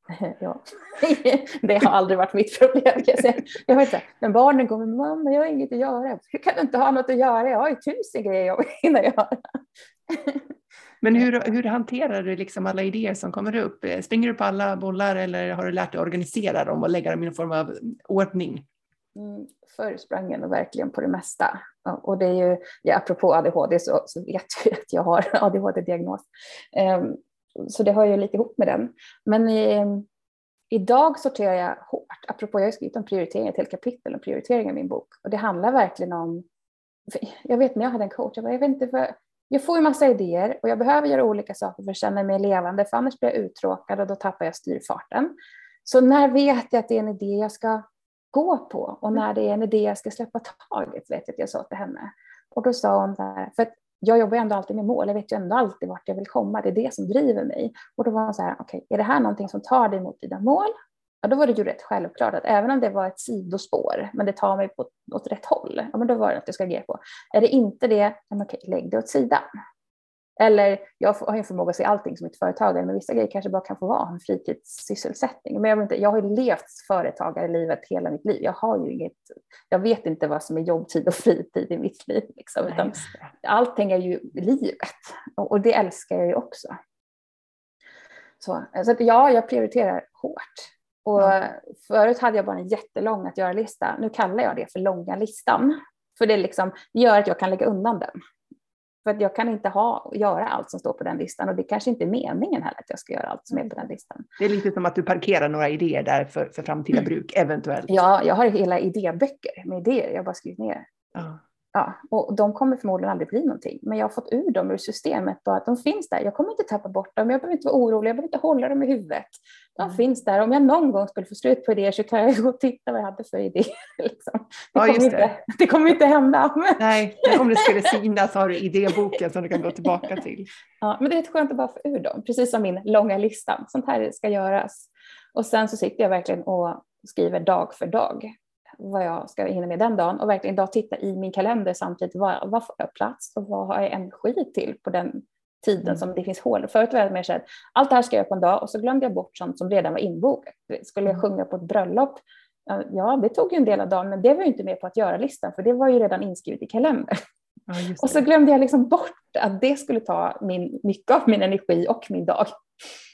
Ja, det har aldrig varit mitt problem. Jag säga. Jag vet inte, men barnen kommer, mamma jag har inget att göra. Hur kan du inte ha något att göra? Jag har ju tusen grejer jag vill göra. Men hur, hur hanterar du liksom alla idéer som kommer upp? Springer du på alla bollar eller har du lärt dig organisera dem och lägga dem i någon form av ordning? Mm, förr sprang jag nog verkligen på det mesta. Och det är ju, ja, apropå ADHD så, så vet vi att jag har ADHD-diagnos. Um, så det hör ju lite ihop med den. Men i, idag sorterar jag hårt. Apropå, jag har skrivit om prioritering, ett helt kapitel om prioritering i min bok. Och det handlar verkligen om, jag vet när jag hade en coach, jag, bara, jag vet inte vad, jag får ju massa idéer och jag behöver göra olika saker för att känna mig levande, för annars blir jag uttråkad och då tappar jag styrfarten. Så när vet jag att det är en idé jag ska gå på och när det är en idé jag ska släppa taget, vet jag att jag sa till henne. Och då sa hon så här, för jag jobbar ju ändå alltid med mål, jag vet ju ändå alltid vart jag vill komma, det är det som driver mig. Och då var hon så här, okej, okay, är det här någonting som tar dig mot dina mål? Ja, då var det ju rätt självklart att även om det var ett sidospår, men det tar mig på, åt rätt håll, ja, men då var det att jag ska agera på. Är det inte det, ja, okej, lägg det åt sidan. Eller jag har ju förmåga att se allting som ett företagare, men vissa grejer kanske bara kan få vara en fritidssysselsättning. Men jag, inte, jag har ju levt företagarlivet hela mitt liv. Jag har ju inget, jag vet inte vad som är jobbtid och fritid i mitt liv. Liksom, utan allting är ju livet och det älskar jag ju också. Så, så att ja, jag prioriterar hårt. Och ja. Förut hade jag bara en jättelång att göra-lista. Nu kallar jag det för långa listan. För det liksom gör att jag kan lägga undan den. För att jag kan inte ha, göra allt som står på den listan och det kanske inte är meningen heller att jag ska göra allt som är på den listan. Det är lite som att du parkerar några idéer där för, för framtida mm. bruk, eventuellt. Ja, jag har hela idéböcker med idéer jag bara skrivit ner. Ja. Ja, och de kommer förmodligen aldrig bli någonting, men jag har fått ur dem ur systemet och att de finns där. Jag kommer inte tappa bort dem, jag behöver inte vara orolig, jag behöver inte hålla dem i huvudet. De mm. finns där. Om jag någon gång skulle få slut på idéer så kan jag gå och titta vad jag hade för idéer. Liksom. Det, ja, kommer inte, det kommer inte hända. Nej, om det skulle sina så har du idéboken som du kan gå tillbaka till. Ja, men det är skönt att bara få ur dem, precis som min långa lista. Sånt här ska göras. Och sen så sitter jag verkligen och skriver dag för dag vad jag ska hinna med den dagen och verkligen idag titta i min kalender samtidigt. Vad, vad får jag plats och vad har jag energi till på den tiden mm. som det finns hål. Förut var jag mer så att allt det här ska jag göra på en dag och så glömde jag bort sånt som redan var inbokat. Skulle jag mm. sjunga på ett bröllop? Ja, det tog ju en del av dagen, men det var ju inte med på att göra-listan, för det var ju redan inskrivet i kalendern. Ja, och så glömde jag liksom bort att det skulle ta min, mycket av min energi och min dag.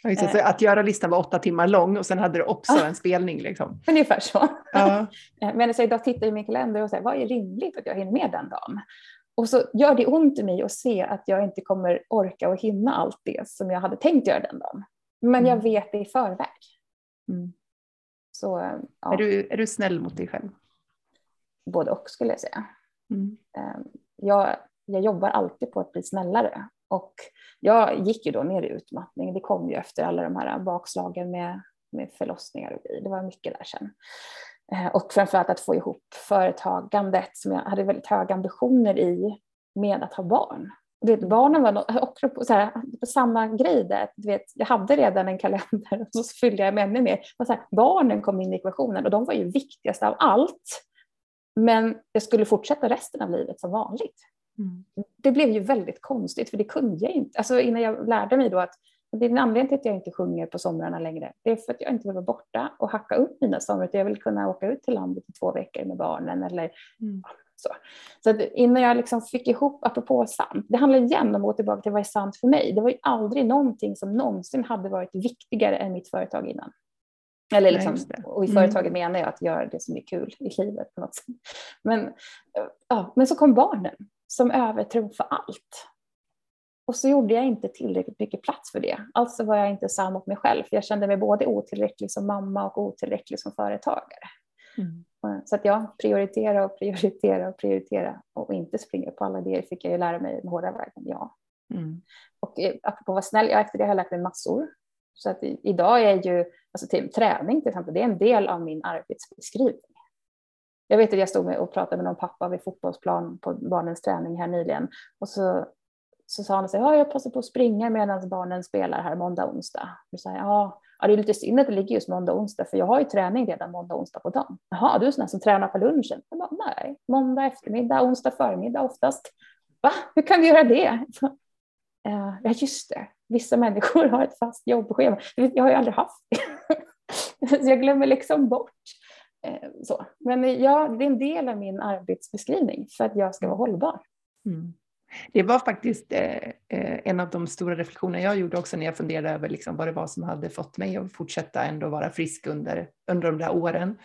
Ja, så eh. att göra-listan var åtta timmar lång och sen hade du också ah, en spelning. Liksom. Ungefär så. Ja. Eh, men så idag tittar jag i min kalender och säger vad är rimligt att jag hinner med den dagen? Och så gör det ont i mig att se att jag inte kommer orka och hinna allt det som jag hade tänkt göra den dagen. Men jag mm. vet det i förväg. Mm. Så, ja. är, du, är du snäll mot dig själv? Både och skulle jag säga. Mm. Ehm, jag, jag jobbar alltid på att bli snällare. Och jag gick ju då ner i utmattning. Det kom ju efter alla de här bakslagen med, med förlossningar och grejer. Det var mycket där sen. Eh, och framförallt att få ihop företagandet som jag hade väldigt höga ambitioner i med att ha barn. Du vet, barnen var också på, så här, på samma grej där. Du vet, jag hade redan en kalender och så fyllde jag med ännu mer. Och så här, barnen kom in i ekvationen och de var ju viktigast av allt. Men jag skulle fortsätta resten av livet som vanligt. Mm. Det blev ju väldigt konstigt för det kunde jag inte. Alltså innan jag lärde mig då att det är en anledning till att jag inte sjunger på somrarna längre. Det är för att jag inte vill vara borta och hacka upp mina somrar. Jag vill kunna åka ut till landet i två veckor med barnen eller mm. så. Så innan jag liksom fick ihop, apropå sant, det handlar igen om att gå tillbaka till vad är sant för mig. Det var ju aldrig någonting som någonsin hade varit viktigare än mitt företag innan. Eller liksom, och i företaget mm. menar jag att göra det som är kul i livet på något sätt. Men, ja, men så kom barnen som övertrumfade allt. Och så gjorde jag inte tillräckligt mycket plats för det. Alltså var jag inte sann mot mig själv. För jag kände mig både otillräcklig som mamma och otillräcklig som företagare. Mm. Så att jag prioritera och prioritera och prioritera och inte springa på alla idéer fick jag ju lära mig den hårda vägen. Ja. Mm. Och eh, apropå att vara snäll, ja, efter det har jag lärt mig massor. Så att idag är ju alltså till, träning till exempel, det är en del av min arbetsbeskrivning. Jag vet att jag stod med och pratade med någon pappa vid fotbollsplan på barnens träning här nyligen och så, så sa han att ja, jag passar på att springa medan barnen spelar här måndag och onsdag. Då sa jag, ja, ja, det är lite synd att det ligger just måndag och onsdag för jag har ju träning redan måndag och onsdag på dagen. Jaha, du är sån som tränar på lunchen? Jag bara, nej, måndag eftermiddag, onsdag förmiddag oftast. Va, hur kan vi göra det? Eh, ja, just det. Vissa människor har ett fast jobbschema. Jag har ju aldrig haft det. så jag glömmer liksom bort. Eh, så. Men eh, ja, det är en del av min arbetsbeskrivning för att jag ska vara hållbar. Mm. Det var faktiskt eh, eh, en av de stora reflektioner jag gjorde också när jag funderade över liksom vad det var som hade fått mig att fortsätta ändå vara frisk under, under de där åren.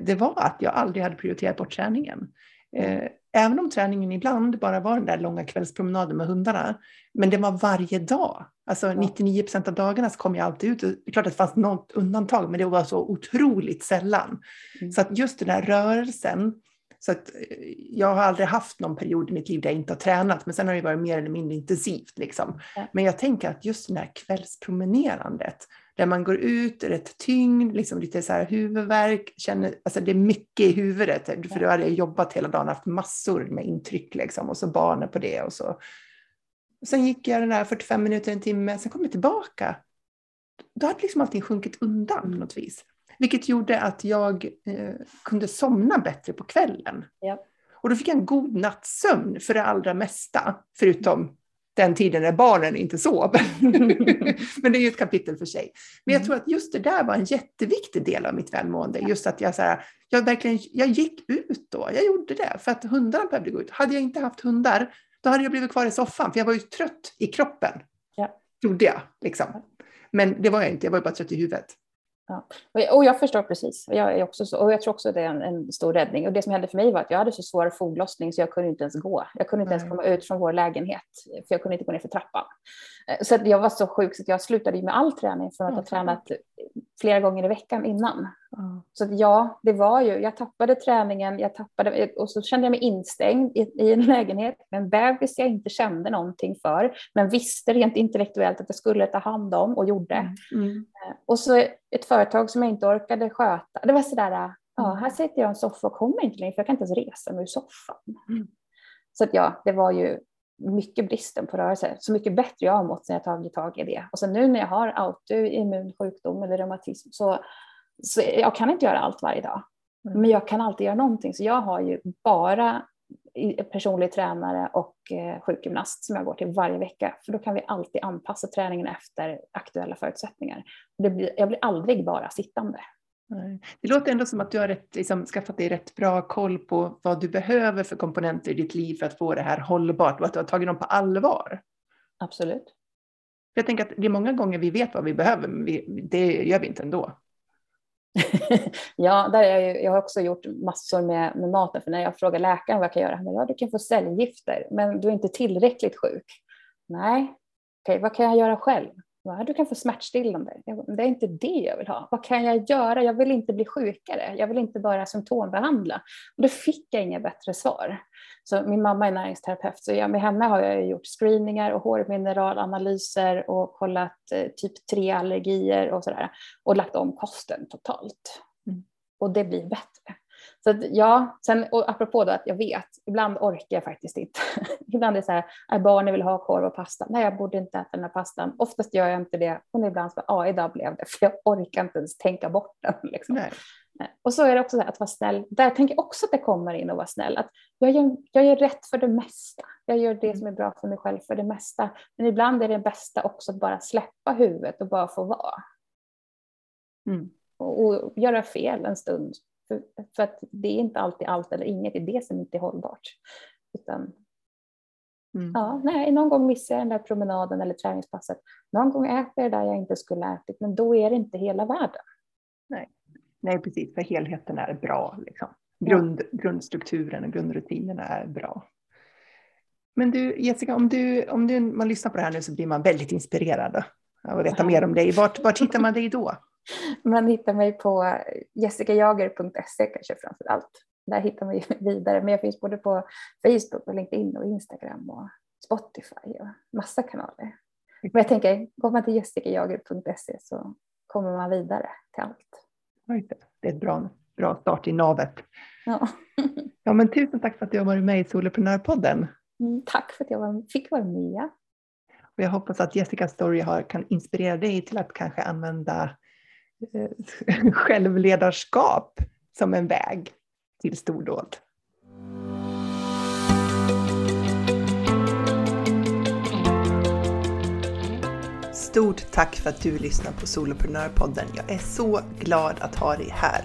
Det var att jag aldrig hade prioriterat bort träningen. Eh, även om träningen ibland bara var den där långa kvällspromenaden med hundarna, men det var varje dag. Alltså 99 procent av dagarna så kom jag alltid ut. Det är klart att det fanns något undantag, men det var så otroligt sällan. Mm. Så att just den där rörelsen, så att eh, jag har aldrig haft någon period i mitt liv där jag inte har tränat, men sen har det varit mer eller mindre intensivt. Liksom. Ja. Men jag tänker att just det här kvällspromenerandet, där man går ut, rätt tyngd, liksom lite så här huvudvärk, känner, alltså det är mycket i huvudet, för då hade jag jobbat hela dagen, haft massor med intryck liksom, och så barnen på det och så. Sen gick jag den där 45 minuter, en timme, sen kom jag tillbaka. Då hade liksom allting sjunkit undan på något vis. Vilket gjorde att jag eh, kunde somna bättre på kvällen. Ja. Och då fick jag en god nattsömn för det allra mesta, förutom den tiden när barnen inte sov. Men det är ju ett kapitel för sig. Men jag mm. tror att just det där var en jätteviktig del av mitt välmående. Just att jag, så här, jag, verkligen, jag gick ut då, jag gjorde det för att hundarna behövde gå ut. Hade jag inte haft hundar, då hade jag blivit kvar i soffan, för jag var ju trött i kroppen. Ja. Trodde jag. Liksom. Men det var jag inte, jag var bara trött i huvudet. Ja. Och jag förstår precis. Jag är också så, och jag tror också det är en, en, stor räddning. Och det som hände för mig var att jag hade så svår foglossning så jag kunde inte ens gå. Jag kunde inte Nej. ens komma ut från vår lägenhet för jag kunde inte gå ner för trappan. Eh, så jag var så sjuk så jag slutade med all träning från att ha tränat flera gånger i veckan innan. Mm. Så ja, det var ju, jag tappade träningen, jag tappade, och så kände jag mig instängd i, i en lägenhet med en bebis jag inte kände någonting för, men visste rent intellektuellt att jag skulle ta hand om och gjorde. Mm. mm. Eh, och så ett företag som jag inte orkade sköta. Det var sådär, ja, mm. här sitter jag i en soffa och kommer inte längre för jag kan inte ens resa mig ur soffan. Mm. Så att ja, det var ju mycket bristen på rörelse. Så mycket bättre jag har mått sen jag tagit tag i det. Och sen nu när jag har autoimmun sjukdom eller reumatism så, så jag kan inte göra allt varje dag. Mm. Men jag kan alltid göra någonting. Så jag har ju bara personlig tränare och eh, sjukgymnast som jag går till varje vecka. För då kan vi alltid anpassa träningen efter aktuella förutsättningar. Det blir, jag blir aldrig bara sittande. Det låter ändå som att du har rätt, liksom, skaffat dig rätt bra koll på vad du behöver för komponenter i ditt liv för att få det här hållbart och att du har tagit dem på allvar. Absolut. Jag tänker att det är många gånger vi vet vad vi behöver, men vi, det gör vi inte ändå. ja, där är jag, jag har också gjort massor med, med maten, för när jag frågar läkaren vad jag kan göra, han ja, du kan få cellgifter, men du är inte tillräckligt sjuk. Nej, okej, okay, vad kan jag göra själv? Du kan få smärtstillande. Det är inte det jag vill ha. Vad kan jag göra? Jag vill inte bli sjukare. Jag vill inte bara symptombehandla. Och då fick jag inga bättre svar. Så min mamma är näringsterapeut, så jag, med henne har jag gjort screeningar och hårmineralanalyser och kollat eh, typ tre allergier och sådär. Och lagt om kosten totalt. Mm. Och det blir bättre. Så att, ja, sen och apropå då att jag vet, ibland orkar jag faktiskt inte. ibland är det så här, barnen vill ha korv och pasta. Nej, jag borde inte äta den här pastan. Oftast gör jag inte det. Och ibland så, ja, idag blev det, för jag orkar inte ens tänka bort den. Liksom. Nej. Och så är det också så här, att vara snäll. Där tänker jag också att det kommer in att vara snäll. Att jag, gör, jag gör rätt för det mesta. Jag gör det som är bra för mig själv för det mesta. Men ibland är det bästa också att bara släppa huvudet och bara få vara. Mm. Och, och göra fel en stund för, för, att det är inte alltid allt eller inget, det är det som inte är hållbart. Utan, mm. ja, nej, någon gång missar jag den där promenaden eller träningspasset. Någon gång äter jag det där jag inte skulle ätit, men då är det inte hela världen. Nej. Nej, precis, för helheten är bra. Liksom. Grund, ja. Grundstrukturen och grundrutinerna är bra. Men du Jessica, om, du, om du, man lyssnar på det här nu så blir man väldigt inspirerad av att veta mer om dig. Vart, vart hittar man dig då? Man hittar mig på jessicajager.se kanske framför allt. Där hittar man vidare, men jag finns både på Facebook och LinkedIn och Instagram och Spotify och massa kanaler. Men jag tänker, går man till jessicajager.se så kommer man vidare till allt. Det är ett bra, bra start i navet. Ja. ja, men tusen tack för att du har varit med i Soloprenörpodden. Mm, tack för att jag fick vara med. Och jag hoppas att Jessicas story har, kan inspirera dig till att kanske använda Eh, självledarskap som en väg till stordåd. Stort tack för att du lyssnar på Soloprenörpodden. Jag är så glad att ha dig här.